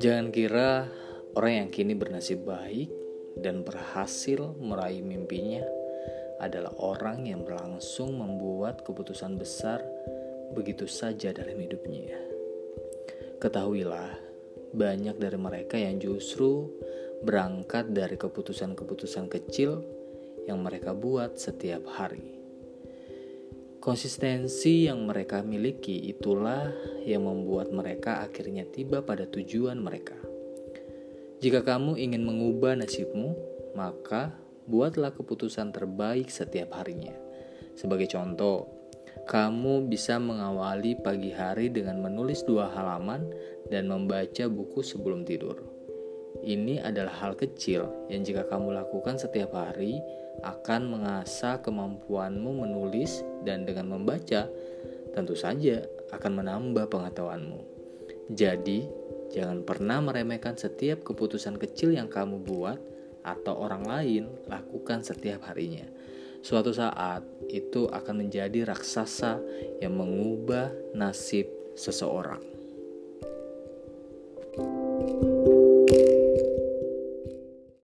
Jangan kira orang yang kini bernasib baik dan berhasil meraih mimpinya adalah orang yang berlangsung membuat keputusan besar begitu saja dalam hidupnya. Ketahuilah, banyak dari mereka yang justru berangkat dari keputusan-keputusan kecil yang mereka buat setiap hari. Konsistensi yang mereka miliki itulah yang membuat mereka akhirnya tiba pada tujuan mereka. Jika kamu ingin mengubah nasibmu, maka buatlah keputusan terbaik setiap harinya. Sebagai contoh, kamu bisa mengawali pagi hari dengan menulis dua halaman dan membaca buku sebelum tidur. Ini adalah hal kecil yang jika kamu lakukan setiap hari, akan mengasah kemampuanmu menulis dan dengan membaca tentu saja akan menambah pengetahuanmu. Jadi, jangan pernah meremehkan setiap keputusan kecil yang kamu buat atau orang lain lakukan setiap harinya. Suatu saat itu akan menjadi raksasa yang mengubah nasib seseorang. thank you